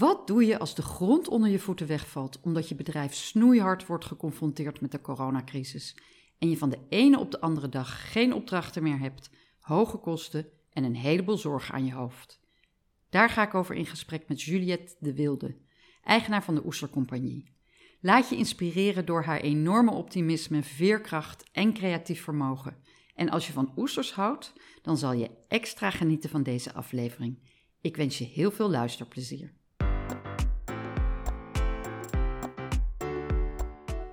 Wat doe je als de grond onder je voeten wegvalt omdat je bedrijf snoeihard wordt geconfronteerd met de coronacrisis en je van de ene op de andere dag geen opdrachten meer hebt, hoge kosten en een heleboel zorgen aan je hoofd? Daar ga ik over in gesprek met Juliette de Wilde, eigenaar van de Oestercompagnie. Laat je inspireren door haar enorme optimisme, veerkracht en creatief vermogen. En als je van oesters houdt, dan zal je extra genieten van deze aflevering. Ik wens je heel veel luisterplezier.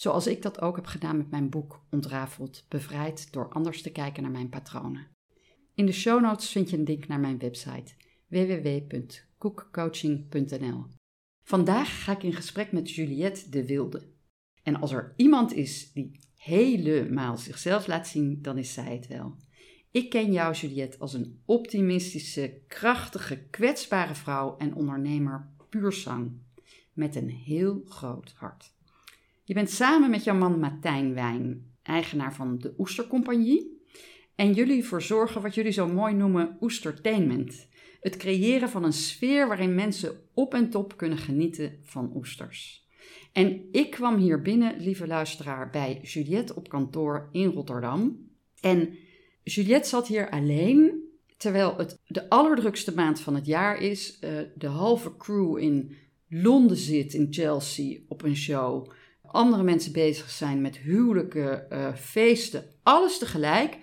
Zoals ik dat ook heb gedaan met mijn boek Ontrafeld, bevrijd door anders te kijken naar mijn patronen. In de show notes vind je een link naar mijn website www.koekcoaching.nl. Vandaag ga ik in gesprek met Juliette de Wilde. En als er iemand is die helemaal zichzelf laat zien, dan is zij het wel. Ik ken jou, Juliette, als een optimistische, krachtige, kwetsbare vrouw en ondernemer puur zang. Met een heel groot hart. Je bent samen met jouw man Martijn Wijn, eigenaar van de Oestercompagnie. En jullie verzorgen wat jullie zo mooi noemen oestertainment. Het creëren van een sfeer waarin mensen op en top kunnen genieten van oesters. En ik kwam hier binnen, lieve luisteraar, bij Juliette op kantoor in Rotterdam. En Juliette zat hier alleen, terwijl het de allerdrukste maand van het jaar is. Uh, de halve crew in Londen zit, in Chelsea, op een show. Andere mensen bezig zijn met huwelijken, uh, feesten, alles tegelijk.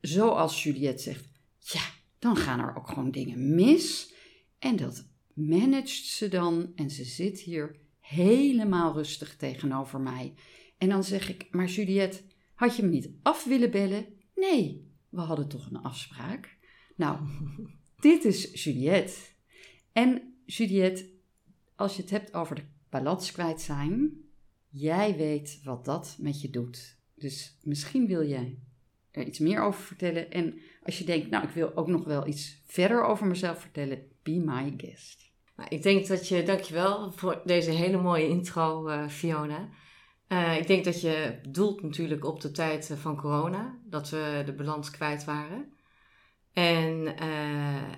Zoals Juliette zegt, ja, dan gaan er ook gewoon dingen mis. En dat managt ze dan en ze zit hier helemaal rustig tegenover mij. En dan zeg ik, maar Juliette, had je me niet af willen bellen? Nee, we hadden toch een afspraak. Nou, dit is Juliette. En Juliette, als je het hebt over de balans kwijt zijn, jij weet wat dat met je doet. Dus misschien wil jij er iets meer over vertellen. En als je denkt, nou, ik wil ook nog wel iets verder over mezelf vertellen, be my guest. Nou, ik denk dat je, dankjewel voor deze hele mooie intro, uh, Fiona. Uh, ik denk dat je doelt natuurlijk op de tijd eh, van corona, dat we de balans kwijt waren. En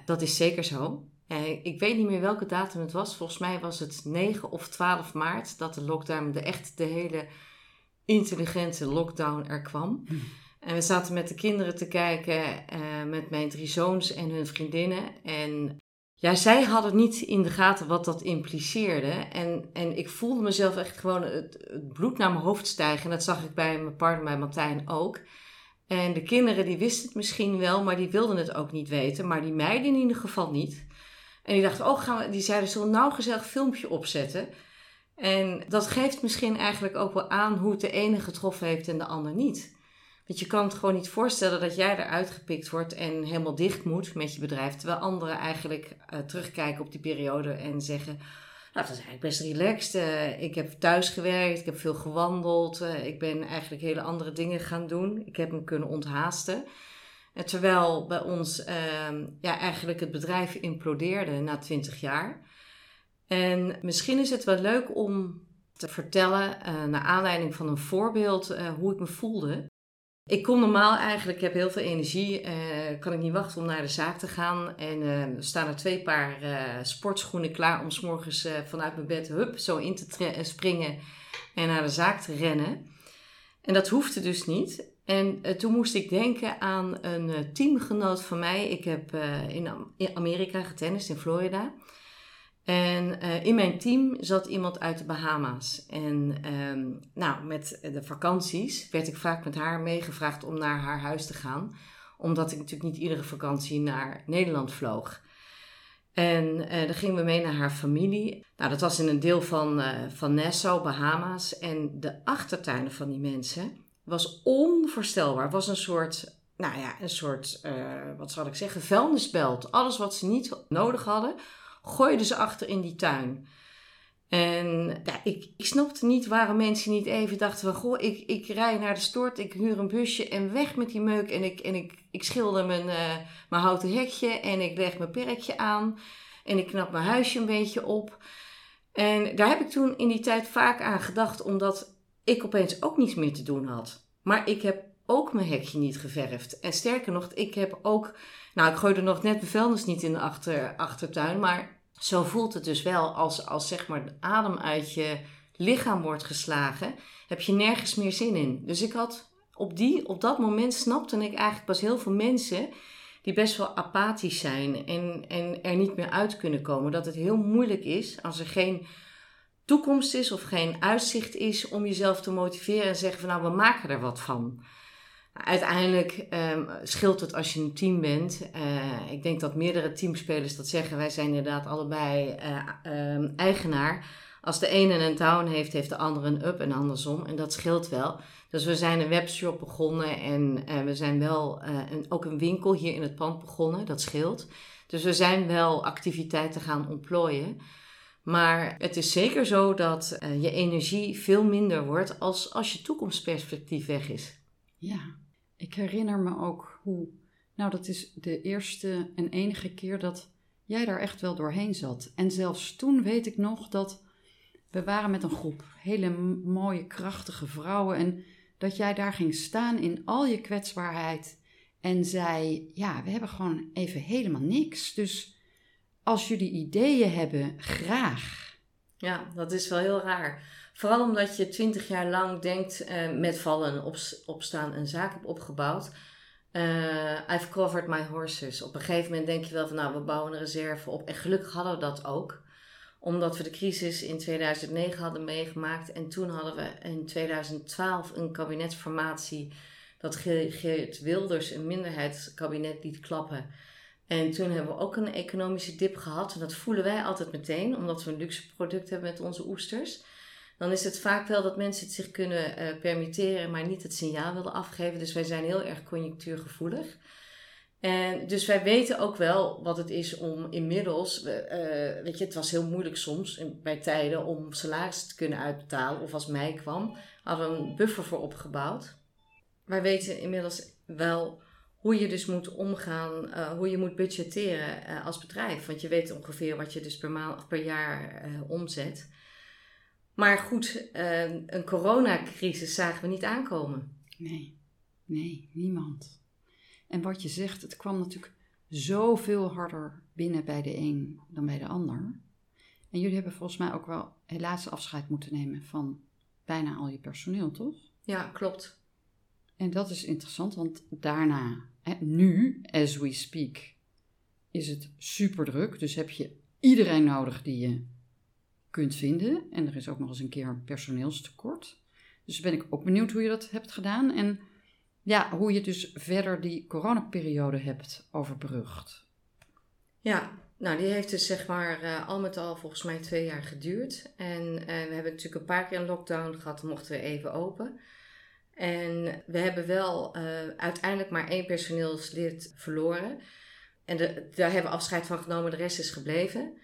dat is zeker zo. Ik weet niet meer welke datum het was. Volgens mij was het 9 of 12 maart dat de lockdown, de echt de hele intelligente lockdown er kwam. Hm. En we zaten met de kinderen te kijken, uh, met mijn drie zoons en hun vriendinnen. En ja, zij hadden niet in de gaten wat dat impliceerde. En, en ik voelde mezelf echt gewoon het, het bloed naar mijn hoofd stijgen. En dat zag ik bij mijn partner, bij Martijn ook. En de kinderen die wisten het misschien wel, maar die wilden het ook niet weten. Maar die meiden in ieder geval niet. En die dachten, oh, gaan we, die zeiden, zullen nou gezellig filmpje opzetten? En dat geeft misschien eigenlijk ook wel aan hoe het de ene getroffen heeft en de ander niet. Want je kan het gewoon niet voorstellen dat jij eruit gepikt wordt en helemaal dicht moet met je bedrijf. Terwijl anderen eigenlijk uh, terugkijken op die periode en zeggen: Nou, dat is eigenlijk best relaxed. Uh, ik heb thuis gewerkt, ik heb veel gewandeld. Uh, ik ben eigenlijk hele andere dingen gaan doen. Ik heb me kunnen onthaasten. Terwijl bij ons ehm, ja, eigenlijk het bedrijf implodeerde na 20 jaar. En misschien is het wel leuk om te vertellen, naar aanleiding van een voorbeeld, hoe ik me voelde. Ik kom normaal eigenlijk, ik heb heel veel energie, uh, kan ik niet wachten om naar de zaak te gaan. En uh, er staan er twee paar sportschoenen klaar om s morgens vanuit mijn bed hup, zo in te springen en naar de zaak te rennen. En dat hoefde dus niet. En toen moest ik denken aan een teamgenoot van mij. Ik heb in Amerika getennist, in Florida. En in mijn team zat iemand uit de Bahama's. En um, nou, met de vakanties werd ik vaak met haar meegevraagd om naar haar huis te gaan. Omdat ik natuurlijk niet iedere vakantie naar Nederland vloog. En dan gingen we mee naar haar familie. Nou, dat was in een deel van, van Nassau, Bahama's. En de achtertuinen van die mensen was onvoorstelbaar. Was een soort, nou ja, een soort, wat zal ik zeggen, vuilnisbelt. Alles wat ze niet nodig hadden gooide ze achter in die tuin. En ja, ik, ik snapte niet waarom mensen niet even dachten van... Goh, ik, ik rij naar de stort, ik huur een busje en weg met die meuk. En ik, en ik, ik schilder mijn, uh, mijn houten hekje en ik leg mijn perkje aan. En ik knap mijn huisje een beetje op. En daar heb ik toen in die tijd vaak aan gedacht, omdat ik opeens ook niets meer te doen had. Maar ik heb ook mijn hekje niet geverfd. En sterker nog, ik heb ook... Nou, ik gooide nog net mijn vuilnis niet in de achter, achtertuin, maar zo voelt het dus wel als, als zeg maar de adem uit je lichaam wordt geslagen, heb je nergens meer zin in. Dus ik had op, die, op dat moment snapte ik eigenlijk pas heel veel mensen die best wel apathisch zijn en, en er niet meer uit kunnen komen. Dat het heel moeilijk is als er geen toekomst is of geen uitzicht is om jezelf te motiveren en zeggen van nou we maken er wat van. Uiteindelijk um, scheelt het als je een team bent. Uh, ik denk dat meerdere teamspelers dat zeggen. Wij zijn inderdaad allebei uh, um, eigenaar. Als de ene een down heeft, heeft de andere een up en andersom. En dat scheelt wel. Dus we zijn een webshop begonnen en uh, we zijn wel een, ook een winkel hier in het pand begonnen. Dat scheelt. Dus we zijn wel activiteiten gaan ontplooien. Maar het is zeker zo dat je energie veel minder wordt als, als je toekomstperspectief weg is. Ja, ik herinner me ook hoe. Nou, dat is de eerste en enige keer dat jij daar echt wel doorheen zat. En zelfs toen weet ik nog dat we waren met een groep hele mooie, krachtige vrouwen. En dat jij daar ging staan in al je kwetsbaarheid. En zei: Ja, we hebben gewoon even helemaal niks. Dus als jullie ideeën hebben, graag. Ja, dat is wel heel raar. Vooral omdat je twintig jaar lang denkt uh, met vallen op, opstaan een zaak hebt opgebouwd. Uh, I've covered my horses. Op een gegeven moment denk je wel van nou, we bouwen een reserve op. En gelukkig hadden we dat ook. Omdat we de crisis in 2009 hadden meegemaakt. En toen hadden we in 2012 een kabinetsformatie dat Geert Wilders een minderheidskabinet liet klappen. En toen hebben we ook een economische dip gehad. En dat voelen wij altijd meteen, omdat we een luxe product hebben met onze oesters dan is het vaak wel dat mensen het zich kunnen uh, permitteren, maar niet het signaal willen afgeven. Dus wij zijn heel erg conjunctuurgevoelig. En dus wij weten ook wel wat het is om inmiddels, uh, weet je, het was heel moeilijk soms bij tijden om salaris te kunnen uitbetalen. Of als mei kwam, hadden we een buffer voor opgebouwd. Wij weten inmiddels wel hoe je dus moet omgaan, uh, hoe je moet budgetteren als bedrijf. Want je weet ongeveer wat je dus per, maand, per jaar omzet. Maar goed, een coronacrisis zagen we niet aankomen. Nee, nee, niemand. En wat je zegt, het kwam natuurlijk zoveel harder binnen bij de een dan bij de ander. En jullie hebben volgens mij ook wel helaas afscheid moeten nemen van bijna al je personeel, toch? Ja, klopt. En dat is interessant, want daarna, nu, as we speak, is het super druk. Dus heb je iedereen nodig die je kunt vinden. En er is ook nog eens een keer personeelstekort. Dus ben ik ook benieuwd hoe je dat hebt gedaan. En ja, hoe je dus verder die coronaperiode hebt overbrugd. Ja, nou die heeft dus zeg maar uh, al met al volgens mij twee jaar geduurd. En uh, we hebben natuurlijk een paar keer een lockdown gehad, mochten we even open. En we hebben wel uh, uiteindelijk maar één personeelslid verloren. En de, daar hebben we afscheid van genomen, de rest is gebleven.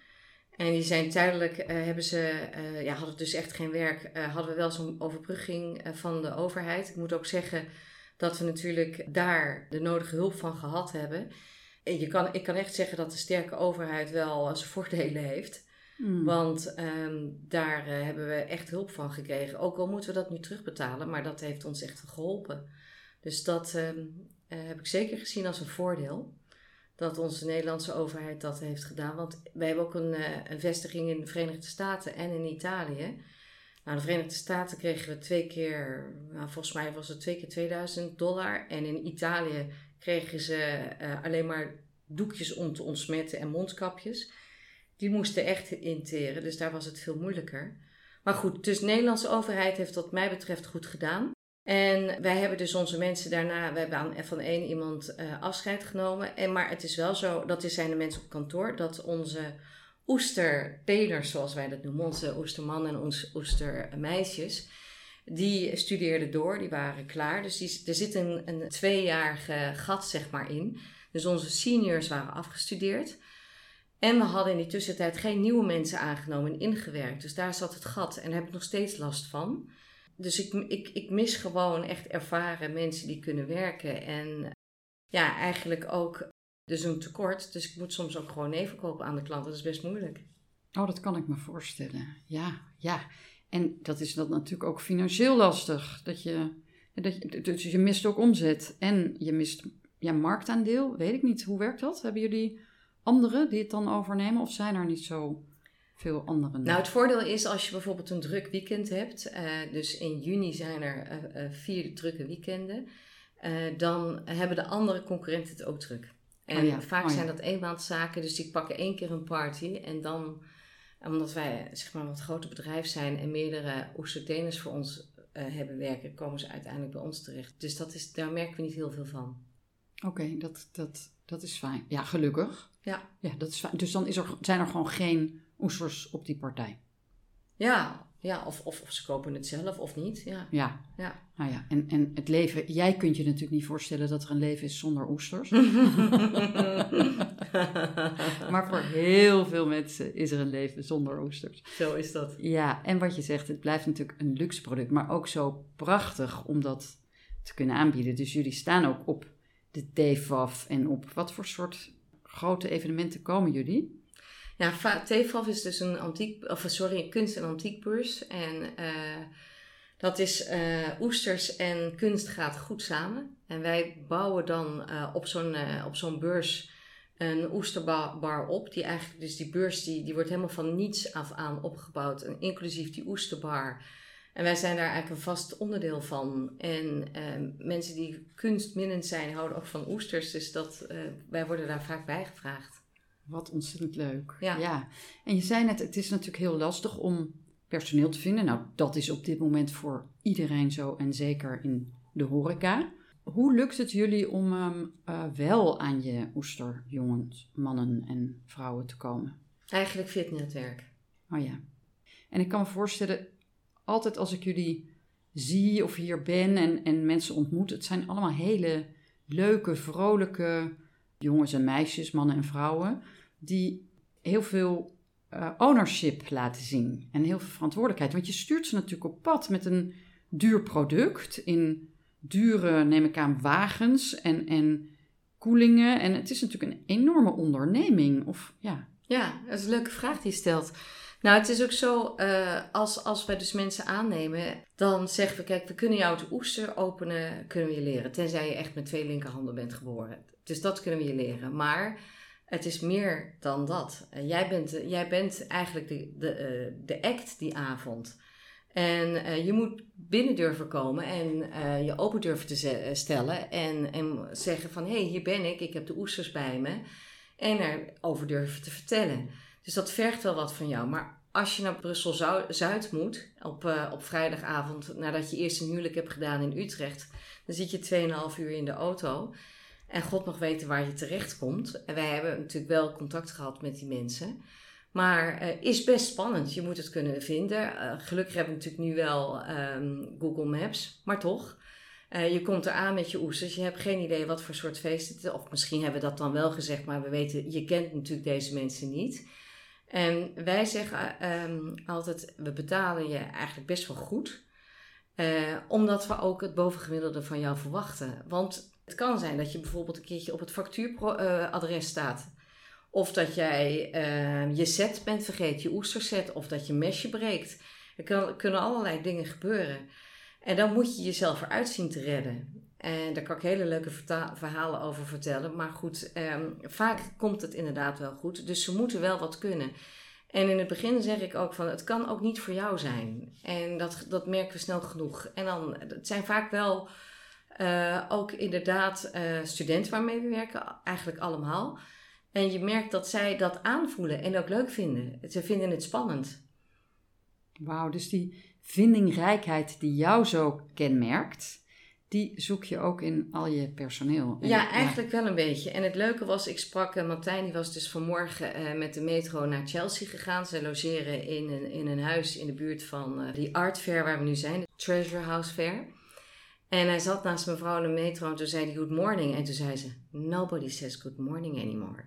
En die zijn tijdelijk, uh, hebben ze, uh, ja, hadden dus echt geen werk, hadden we wel zo'n overbrugging van de overheid. Ik moet ook zeggen dat we natuurlijk daar de nodige hulp van gehad hebben. En je kan, ik kan echt zeggen dat de sterke overheid wel zijn voordelen heeft. Mm. Want um, daar hebben we echt hulp van gekregen. Ook al moeten we dat nu terugbetalen, maar dat heeft ons echt geholpen. Dus dat um, heb ik zeker gezien als een voordeel dat onze Nederlandse overheid dat heeft gedaan. Want wij hebben ook een, uh, een vestiging in de Verenigde Staten en in Italië. Nou, de Verenigde Staten kregen we twee keer, nou, volgens mij was het twee keer 2000 dollar. En in Italië kregen ze alleen maar doekjes om te ontsmetten en mondkapjes. Die moesten echt interen, dus daar was het veel moeilijker. Maar goed, dus de Nederlandse overheid heeft wat mij betreft goed gedaan. En wij hebben dus onze mensen daarna, we hebben van één iemand uh, afscheid genomen. En, maar het is wel zo, dat zijn de mensen op kantoor, dat onze oesterpelers, zoals wij dat noemen, onze oestermannen en onze oestermeisjes, die studeerden door, die waren klaar. Dus die, er zit een, een tweejarige gat zeg maar in. Dus onze seniors waren afgestudeerd. En we hadden in die tussentijd geen nieuwe mensen aangenomen en ingewerkt. Dus daar zat het gat en daar heb ik nog steeds last van. Dus ik, ik, ik mis gewoon echt ervaren mensen die kunnen werken. En ja, eigenlijk ook dus een tekort. Dus ik moet soms ook gewoon nee aan de klant. Dat is best moeilijk. Oh, dat kan ik me voorstellen. Ja, ja. En dat is dat natuurlijk ook financieel lastig. Dat je, dat je, dus je mist ook omzet en je mist ja, marktaandeel. Weet ik niet. Hoe werkt dat? Hebben jullie anderen die het dan overnemen? Of zijn er niet zo veel anderen? Nou, het voordeel is als je bijvoorbeeld een druk weekend hebt. Uh, dus in juni zijn er uh, uh, vier drukke weekenden. dan hebben de andere concurrenten het ook druk. En oh ja. vaak oh ja. zijn dat eenmaandzaken, dus die pakken één keer een party. En dan, omdat wij zeg maar wat groter bedrijf zijn en meerdere oesterteners voor ons hebben werken, komen ze uiteindelijk bij ons terecht. Dus dat is, daar merken we niet heel veel van. Oké, dat, dat, dat is fijn. Ja, gelukkig. Ja. ja dat is fijn. Dus dan is er, zijn er gewoon geen oesters op die partij. Ja, ja of, of, of ze kopen het zelf of niet. Ja. Ja. ja. Nou ja, en, en het leven, jij kunt je natuurlijk niet voorstellen dat er een leven is zonder oesters. maar voor heel veel mensen is er een leven zonder oesters. Zo is dat. Ja, en wat je zegt, het blijft natuurlijk een luxe product, maar ook zo prachtig om dat te kunnen aanbieden. Dus jullie staan ook op de TFAF en op wat voor soort grote evenementen komen jullie? Ja, TFAF is dus een antiek, of sorry, kunst- en antiekbeurs. En uh, dat is uh, oesters en kunst gaat goed samen. En wij bouwen dan uh, op zo'n op zo'n beurs een oesterbar op. Die eigenlijk, dus die beurs die, die wordt helemaal van niets af aan opgebouwd. En inclusief die oesterbar. En wij zijn daar eigenlijk een vast onderdeel van. En mensen die kunstminnend zijn, houden ook van oesters. Dus dat, wij worden daar vaak bij gevraagd. Wat ontzettend leuk. Ja. En je zei net, het is natuurlijk heel lastig om personeel te vinden. Nou, dat is op dit moment voor iedereen zo en zeker in de horeca. Hoe lukt het jullie om um, uh, wel aan je oesterjongens, mannen en vrouwen te komen? Eigenlijk via het netwerk. Oh ja. En ik kan me voorstellen, altijd als ik jullie zie of hier ben en, en mensen ontmoet, het zijn allemaal hele leuke, vrolijke, jongens en meisjes, mannen en vrouwen, die heel veel uh, ownership laten zien en heel veel verantwoordelijkheid. Want je stuurt ze natuurlijk op pad met een duur product in dure, neem ik aan, wagens en, en koelingen. En het is natuurlijk een enorme onderneming. Of, ja. ja, dat is een leuke vraag die je stelt. Nou, het is ook zo, uh, als, als wij dus mensen aannemen, dan zeggen we, kijk, we kunnen jou het oester openen, kunnen we je leren. Tenzij je echt met twee linkerhanden bent geboren. Dus dat kunnen we je leren. Maar het is meer dan dat. Uh, jij, bent, uh, jij bent eigenlijk de, de, de act die avond. En je moet binnen durven komen en je open durven te stellen. En, en zeggen van, hé, hey, hier ben ik, ik heb de oesters bij me. En erover durven te vertellen. Dus dat vergt wel wat van jou. Maar als je naar Brussel Zuid moet op, op vrijdagavond, nadat je eerst een huwelijk hebt gedaan in Utrecht, dan zit je 2,5 uur in de auto. En God mag weten waar je terecht komt. En wij hebben natuurlijk wel contact gehad met die mensen. Maar uh, is best spannend. Je moet het kunnen vinden. Uh, gelukkig hebben we natuurlijk nu wel um, Google Maps, maar toch. Je komt eraan met je oesters. Je hebt geen idee wat voor soort feest het is. Of misschien hebben we dat dan wel gezegd, maar we weten, je kent natuurlijk deze mensen niet. En wij zeggen um, altijd, we betalen je eigenlijk best wel goed. omdat we ook het bovengemiddelde van jou verwachten. Want het kan zijn dat je bijvoorbeeld een keertje op het factuuradres staat. Of dat jij uh, je set bent vergeten, je oesterset. Of dat je mesje breekt. Er kunnen allerlei dingen gebeuren. En dan moet je jezelf eruit zien te redden. En daar kan ik hele leuke verhalen over vertellen. Maar goed, um, vaak komt het inderdaad wel goed. Dus ze moeten wel wat kunnen. En in het begin zeg ik ook van, het kan ook niet voor jou zijn. En dat, dat merken we snel genoeg. En dan, het zijn vaak wel uh, ook inderdaad uh, studenten waarmee we werken, eigenlijk allemaal. En je merkt dat zij dat aanvoelen en ook leuk vinden. Ze vinden het spannend. Wauw, dus die vindingrijkheid die jou zo kenmerkt, die zoek je ook in al je personeel. ja, eigenlijk wel een beetje. En het leuke was, ik sprak uh, Martijn, die was dus vanmorgen uh, met de metro naar Chelsea gegaan. Ze logeren in een, in een huis in de buurt van uh, die Art Fair waar we nu zijn, de Treasure House Fair. En hij zat naast mevrouw in de metro en toen zei hij good morning. En toen zei ze, nobody says good morning anymore.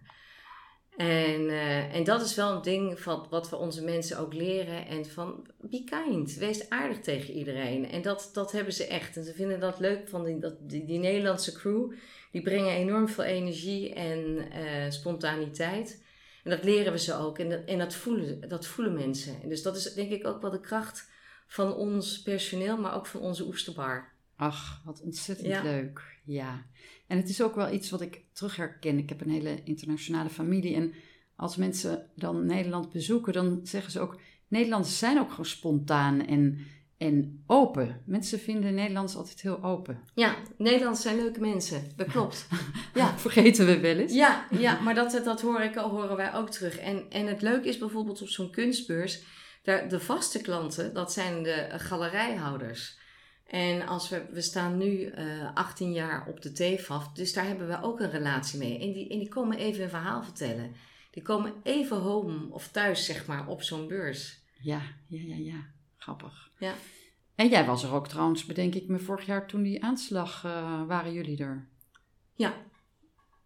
En, eh, en dat is wel een ding van wat we onze mensen ook leren. En van be kind, wees aardig tegen iedereen. En dat, dat hebben ze echt. En ze vinden dat leuk van die, dat, die, die Nederlandse crew. Die brengen enorm veel energie en eh, spontaniteit. En dat leren we ze ook. En dat, en dat, voelen, dat voelen mensen. En dus dat is denk ik ook wel de kracht van ons personeel, maar ook van onze oesterbar. Ach, wat ontzettend Ja. leuk. Ja. En het is ook wel iets wat ik terug herken. Ik heb een hele internationale familie. En als mensen dan Nederland bezoeken, dan zeggen ze ook... Nederlanders zijn ook gewoon spontaan en, en open. Mensen vinden Nederlanders altijd heel open. Ja, Nederlanders zijn leuke mensen. Dat klopt. Ja, Vergeten we wel eens. Ja, ja maar dat, dat hoor ik, horen wij ook terug. En, en het leuke is bijvoorbeeld op zo'n kunstbeurs, de vaste klanten, dat zijn de galerijhouders. En als we, we staan nu eh 18 jaar op de TFAF, dus daar hebben we ook een relatie mee. En die, en die komen even een verhaal vertellen. Die komen even home of thuis, zeg maar, op zo'n beurs. Ja, ja, ja, ja. Grappig. Ja. En jij was er ook trouwens, bedenk ik me, vorig jaar toen die aanslag, eh, waren jullie er? Ja,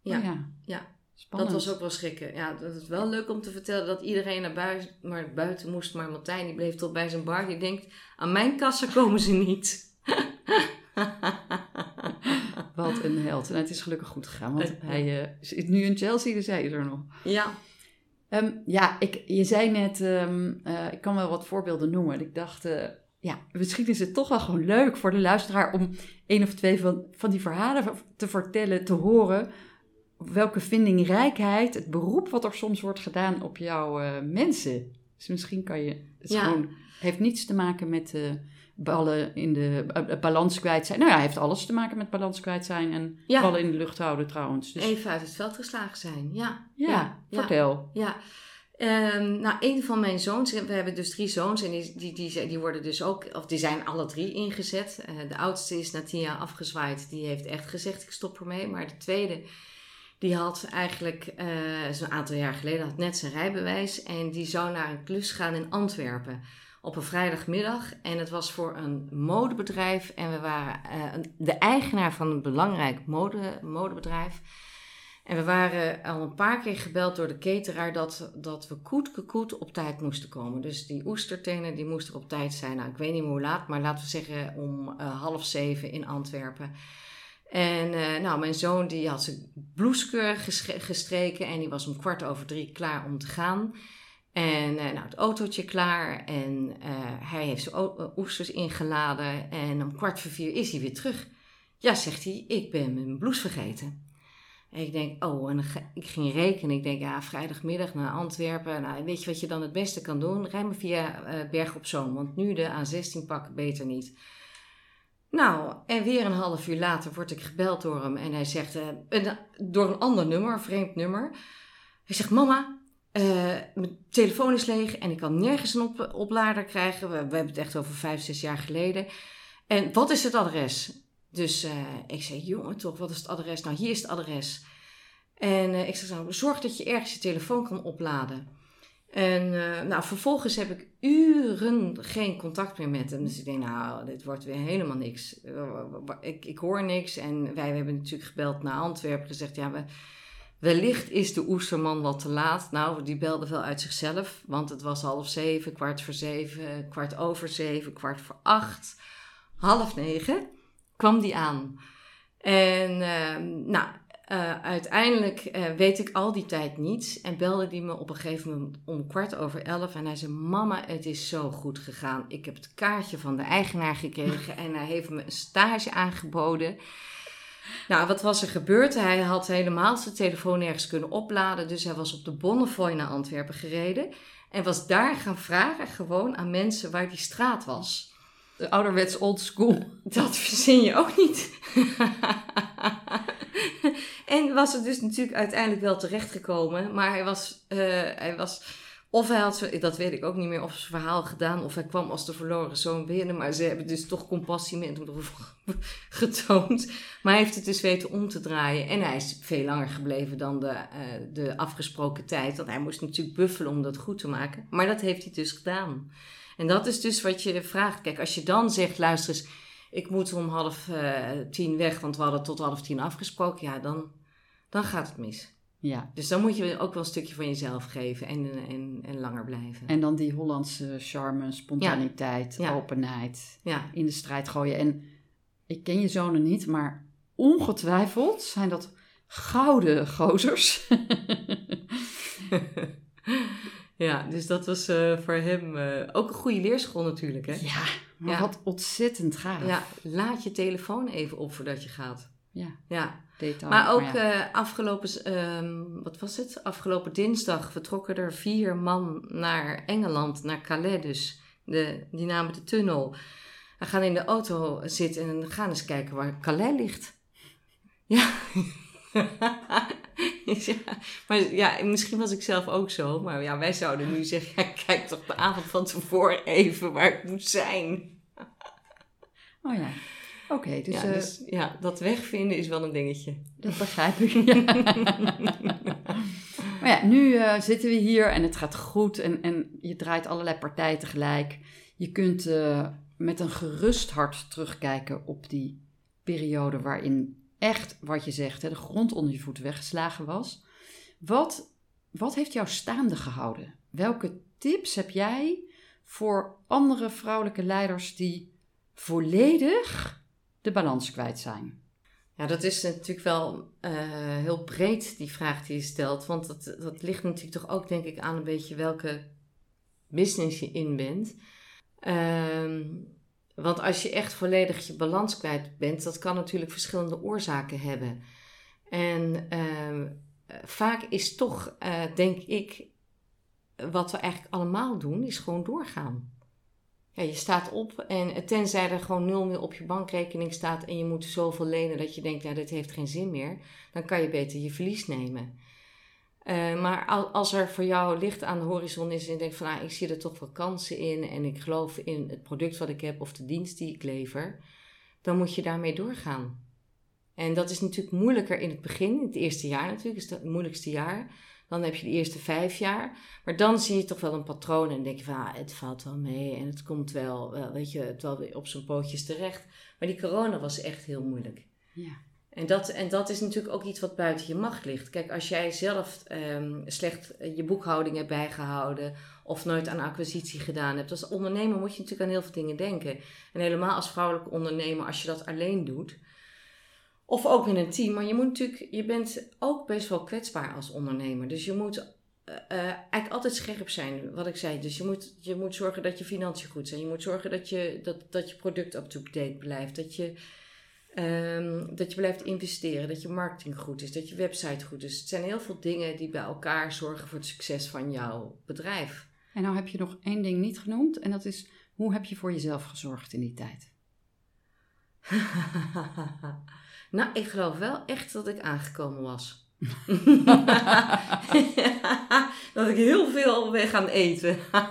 Ja. Oh ja. Ja. Spannend. Dat was ook wel schrikken. Ja, dat is wel leuk om te vertellen dat iedereen naar buiten, maar buiten moest. Maar Martijn die bleef tot bij zijn bar. Die denkt, aan mijn kassa komen ze niet. Wat een held. En het is gelukkig goed gegaan, want Eh, hij eh, zit nu in Chelsea, dus zei je er nog. ja, Ehm, ja, ik, je zei net, ehm, eh, ik kan wel wat voorbeelden noemen. En Ik dacht, ja, misschien is het toch wel gewoon leuk voor de luisteraar om één of twee van, van die verhalen te vertellen, te horen. Welke vindingrijkheid, het beroep wat er soms wordt gedaan op jouw mensen. Dus misschien kan je, het is Ja. gewoon, heeft niets te maken met ballen in de eh, balans kwijt zijn. Nou ja, heeft alles te maken met balans kwijt zijn en Ja. ballen in de lucht houden trouwens. Dus, even uit het veld geslagen zijn. Ja, ja, vertel. Ja, Ehm, nou, een van mijn zoons, we hebben dus drie zoons en die, die, die, die worden dus ook, of die zijn alle drie ingezet. Eh, de oudste is na tien jaar afgezwaaid, die heeft echt gezegd ik stop ermee. Maar de tweede, die had eigenlijk, eh zo'n aantal jaar geleden, had net zijn rijbewijs en die zou naar een klus gaan in Antwerpen op een vrijdagmiddag. En het was voor een modebedrijf en we waren eh, de eigenaar van een belangrijk mode, modebedrijf. En we waren al een paar keer gebeld door de cateraar dat, dat we koet op tijd moesten komen. Dus die oestertenen die moesten op tijd zijn. Nou, ik weet niet meer hoe laat, maar laten we zeggen om eh, half zeven in Antwerpen. En eh, nou, mijn zoon die had zijn ges- gestreken en die was om kwart over drie klaar om te gaan. En eh, nou, het autootje klaar en eh, hij heeft zijn eh, oesters ingeladen en om kwart voor vier is hij weer terug. Ja, zegt hij, ik ben mijn blouse vergeten. En ik denk, oh, en ik ging rekenen. Ik denk, ja, vrijdagmiddag naar Antwerpen. Nou, weet je wat je dan het beste kan doen? Rij maar via eh, Berg op Zoom, want nu de A16 pakken beter niet. Nou, en weer een half uur later word ik gebeld door hem. En hij zegt, een- door een ander nummer, een vreemd nummer. Hij zegt, mama, eh, mijn telefoon is leeg en ik kan nergens een op- oplader krijgen. We, hebben het echt over vijf, zes jaar geleden. En wat is het adres? Dus eh, ik zei, jongen toch, wat is het adres? Nou, hier is het adres. En eh, ik zei, nou, zorg dat je ergens je telefoon kan opladen. En nou, vervolgens heb ik uren geen contact meer met hem. Dus ik denk, nou, dit wordt weer helemaal niks. Ik, ik hoor niks. En wij hebben natuurlijk gebeld naar Antwerpen. Gezegd, ja, we, wellicht is de oesterman wat te laat. Nou, die belde wel uit zichzelf. Want het was half zeven, kwart voor zeven, kwart over zeven, kwart voor acht. Half negen kwam die aan. En ehm, nou, eh, uiteindelijk eh, weet ik al die tijd niets. En belde die me op een gegeven moment om kwart over elf. En hij zei, mama, het is zo goed gegaan. Ik heb het kaartje van de eigenaar gekregen. en hij heeft me een stage aangeboden. Nou, wat was er gebeurd? Hij had helemaal zijn telefoon nergens kunnen opladen. Dus hij was op de Bonnefoy naar Antwerpen gereden. En was daar gaan vragen gewoon aan mensen waar die straat was. De ouderwets old school. Dat verzin je ook niet. en was er dus natuurlijk uiteindelijk wel terechtgekomen. Maar hij was, eh, hij was of hij had, dat weet ik ook niet meer, of zijn verhaal gedaan. Of hij kwam als de verloren zoon binnen. Maar ze hebben dus toch compassie met hem getoond. Maar hij heeft het dus weten om te draaien. En hij is veel langer gebleven dan de, eh, de afgesproken tijd. Want hij moest natuurlijk buffelen om dat goed te maken. Maar dat heeft hij dus gedaan. En dat is dus wat je vraagt. Kijk, als je dan zegt, luister eens, ik moet om half eh, tien weg, want we hadden tot half tien afgesproken. Ja, dan, dan gaat het mis. Ja. Dus dan moet je ook wel een stukje van jezelf geven en, en, en langer blijven. En dan die Hollandse charme, spontaniteit, Ja. openheid. Ja, in de strijd gooien. En ik ken je zonen niet, maar ongetwijfeld zijn dat gouden gozers. ja dus dat was eh, voor hem eh, ook een goede leerschool natuurlijk. Hè? ja, maar Ja. wat ontzettend gaaf. Ja, laat je telefoon even op voordat je gaat. Ja, Ja, detail. maar ook ja. eh, afgelopen, ehm, wat was het? Afgelopen dinsdag vertrokken er vier man naar Engeland, naar Calais dus. De, die namen de tunnel. We gaan in de auto zitten en gaan eens kijken waar Calais ligt. Ja. ja. Maar ja, misschien was ik zelf ook zo. Maar ja, wij zouden nu zeggen, ja, kijk toch de avond van tevoren even waar ik moet zijn. Oh ja, oké, dus, ja, eh, dus ja, dat wegvinden is wel een dingetje. dat begrijp ik. Ja. maar ja, nu eh, zitten we hier en het gaat goed en, en je draait allerlei partijen tegelijk. Je kunt eh, met een gerust hart terugkijken op die periode waarin echt, wat je zegt, hè, de grond onder je voeten weggeslagen was. Wat, wat heeft jou staande gehouden? Welke tips heb jij voor andere vrouwelijke leiders die volledig de balans kwijt zijn? Ja, dat is natuurlijk wel eh, heel breed, die vraag die je stelt. Want dat, dat ligt natuurlijk toch ook, denk ik, aan een beetje welke business je in bent. Ehm, want als je echt volledig je balans kwijt bent, dat kan natuurlijk verschillende oorzaken hebben. En ehm, eh, vaak is toch, eh, denk ik, wat we eigenlijk allemaal doen, is gewoon doorgaan. Ja, je staat op en tenzij er gewoon nul meer op je bankrekening staat en je moet zoveel lenen dat je denkt, ja, dit heeft geen zin meer, dan kan je beter je verlies nemen. Eh, maar al- als er voor jou licht aan de horizon is en je denkt van, ah, ik zie er toch wel kansen in en ik geloof in het product wat ik heb of de dienst die ik lever, dan moet je daarmee doorgaan. En dat is natuurlijk moeilijker in het begin, in het eerste jaar natuurlijk, is het moeilijkste jaar. Dan heb je de eerste vijf jaar. Maar dan zie je toch wel een patroon en denk je van, ah, het valt wel mee en het komt wel, wel, weet je, het wel weer op zijn pootjes terecht. Maar die corona was echt heel moeilijk. Ja. En dat, en dat is natuurlijk ook iets wat buiten je macht ligt. Kijk, als jij zelf ehm, slecht eh, je boekhouding hebt bijgehouden of nooit aan acquisitie gedaan hebt, als ondernemer moet je natuurlijk aan heel veel dingen denken. En helemaal als vrouwelijke ondernemer, als je dat alleen doet, of ook in een team. Maar je moet natuurlijk, je bent ook best wel kwetsbaar als ondernemer. Dus je moet eh, eh, eigenlijk altijd scherp zijn, wat ik zei. Dus je moet, je moet zorgen dat je financiën goed zijn. Je moet zorgen dat je, dat, dat je product up-to-date blijft. Dat je, ehm, dat je blijft investeren. Dat je marketing goed is. Dat je website goed is. Het zijn heel veel dingen die bij elkaar zorgen voor het succes van jouw bedrijf. En nou heb je nog één ding niet genoemd en dat is, hoe heb je voor jezelf gezorgd in die tijd? nou, ik geloof wel echt dat ik aangekomen was. dat ik heel veel ben gaan eten.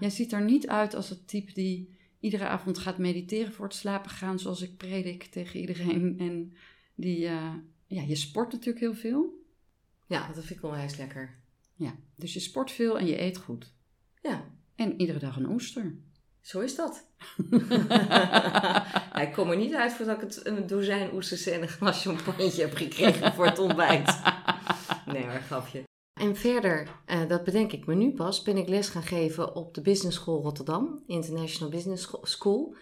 Jij ziet er niet uit als het type die iedere avond gaat mediteren voor het slapen gaan, zoals ik predik tegen iedereen. En die, eh, ja, je sport natuurlijk heel veel. ja, dat vind ik onwijs lekker. Ja, dus je sport veel en je eet goed. Ja, En iedere dag een oester. Zo is dat. Ik kom er niet uit voordat ik het, een dozijn oesters en een glas champagne heb gekregen voor het ontbijt. Nee hoor, grapje. En verder, eh, dat bedenk ik me nu pas, ben ik les gaan geven op de Business School Rotterdam, International Business Scho- School.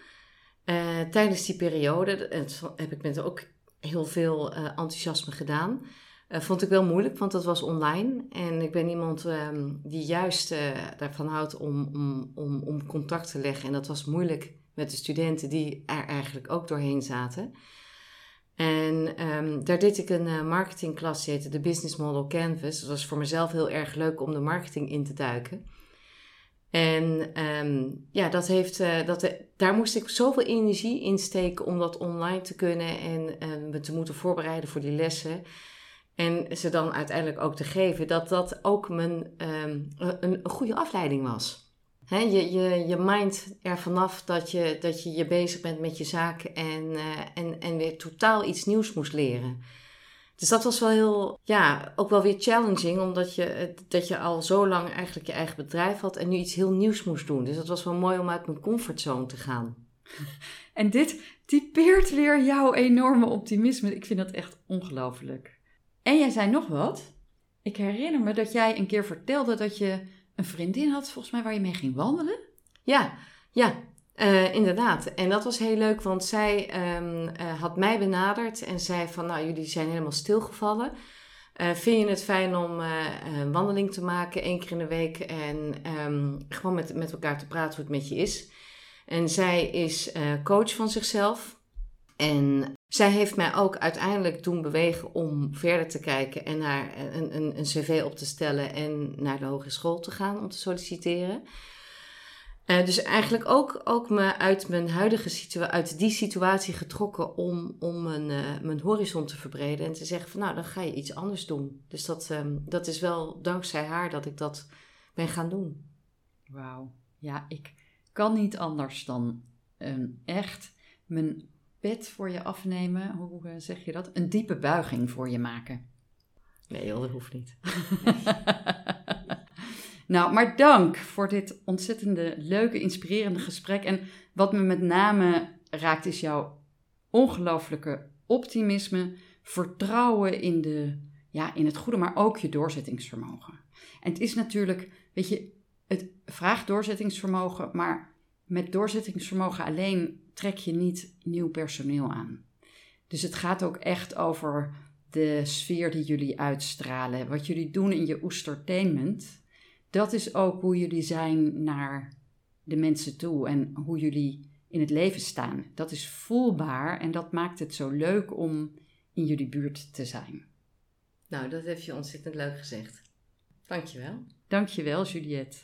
Eh, tijdens die periode heb ik met ook heel veel eh, enthousiasme gedaan. Eh, vond ik wel moeilijk, want dat was online. En ik ben iemand ehm, die juist eh, daarvan houdt om, om, om, om contact te leggen. En dat was moeilijk met de studenten die er eigenlijk ook doorheen zaten. En ehm, daar deed ik een eh, marketingklas, heette de Business Model Canvas. Dat was voor mezelf heel erg leuk om de marketing in te duiken. En ehm, ja, dat heeft, dat, daar moest ik zoveel energie in steken om dat online te kunnen en me te moeten voorbereiden voor die lessen. En ze dan uiteindelijk ook te geven, dat dat ook mijn, ehm, een, een goede afleiding was. Je, je, je mind er vanaf dat je, dat je je bezig bent met je zaak en, eh, en, en weer totaal iets nieuws moest leren. Dus dat was wel heel, ja, ook wel weer challenging, omdat je, dat je al zo lang eigenlijk je eigen bedrijf had en nu iets heel nieuws moest doen. Dus dat was wel mooi om uit mijn comfortzone te gaan. En dit, typeert weer jouw enorme optimisme. Ik vind dat echt ongelooflijk. En jij zei nog wat. Ik herinner me dat jij een keer vertelde dat je een vriendin had, volgens mij, waar je mee ging wandelen. Ja, ja, uh, inderdaad. En dat was heel leuk, want zij um, uh, had mij benaderd en zei van, nou, jullie zijn helemaal stilgevallen. Uh, vind je het fijn om een wandeling te maken één keer in de week en um, gewoon met, met elkaar te praten hoe het met je is? En zij is coach van zichzelf. En zij heeft mij ook uiteindelijk doen bewegen om verder te kijken en naar een, een, een cv op te stellen en naar de hogeschool te gaan om te solliciteren. Uh, dus eigenlijk ook, ook me uit mijn huidige situatie, uit die situatie getrokken om, om mijn, uh, mijn horizon te verbreden. En te zeggen van nou, dan ga je iets anders doen. Dus dat, um, dat is wel dankzij haar dat ik dat ben gaan doen. Wauw. Ja, ik kan niet anders dan um, echt mijn pet voor je afnemen. Hoe uh, zeg je dat? Een diepe buiging voor je maken. Nee, dat hoeft niet. Nou, maar dank voor dit ontzettende leuke, inspirerende gesprek. En wat me met name raakt is jouw ongelooflijke optimisme, vertrouwen in, de, ja, in het goede, maar ook je doorzettingsvermogen. En het is natuurlijk, weet je, het vraagt doorzettingsvermogen, maar met doorzettingsvermogen alleen trek je niet nieuw personeel aan. Dus het gaat ook echt over de sfeer die jullie uitstralen, wat jullie doen in je oestertainment dat is ook hoe jullie zijn naar de mensen toe en hoe jullie in het leven staan. Dat is voelbaar en dat maakt het zo leuk om in jullie buurt te zijn. Nou, dat heb je ontzettend leuk gezegd. Dankjewel. Dankjewel, Juliette.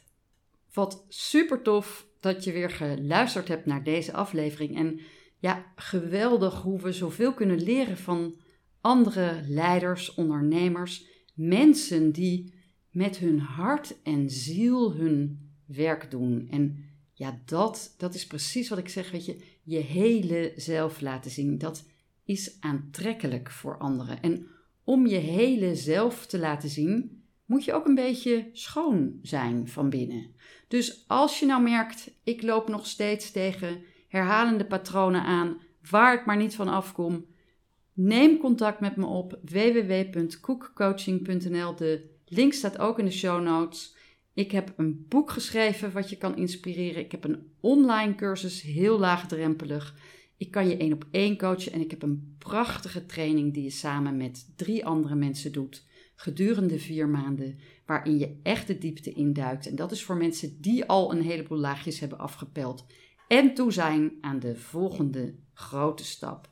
Wat super tof dat je weer geluisterd hebt naar deze aflevering. En ja, geweldig hoe we zoveel kunnen leren van andere leiders, ondernemers, mensen die met hun hart en ziel hun werk doen. En ja, dat, dat is precies wat ik zeg, weet je, je hele zelf laten zien. Dat is aantrekkelijk voor anderen. En om je hele zelf te laten zien, moet je ook een beetje schoon zijn van binnen. Dus als je nou merkt, ik loop nog steeds tegen herhalende patronen aan, waar ik maar niet van afkom, neem contact met me op www.koekcoaching.nl. De Link staat ook in de show notes. Ik heb een boek geschreven wat je kan inspireren. Ik heb een online cursus, heel laagdrempelig. Ik kan je één op één coachen en ik heb een prachtige training die je samen met drie andere mensen doet gedurende vier maanden, waarin je echt de diepte induikt. En dat is voor mensen die al een heleboel laagjes hebben afgepeld en toe zijn aan de volgende grote stap.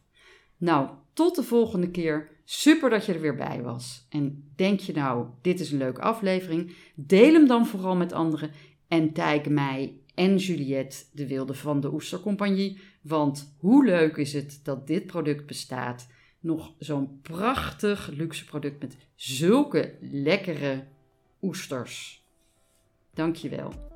Nou, tot de volgende keer. Super dat je er weer bij was. En denk je nou, dit is een leuke aflevering? Deel hem dan vooral met anderen en tag mij en Juliette, de wilde van de Oestercompagnie. Want hoe leuk is het dat dit product bestaat? Nog zo'n prachtig luxe product met zulke lekkere oesters. Dankjewel.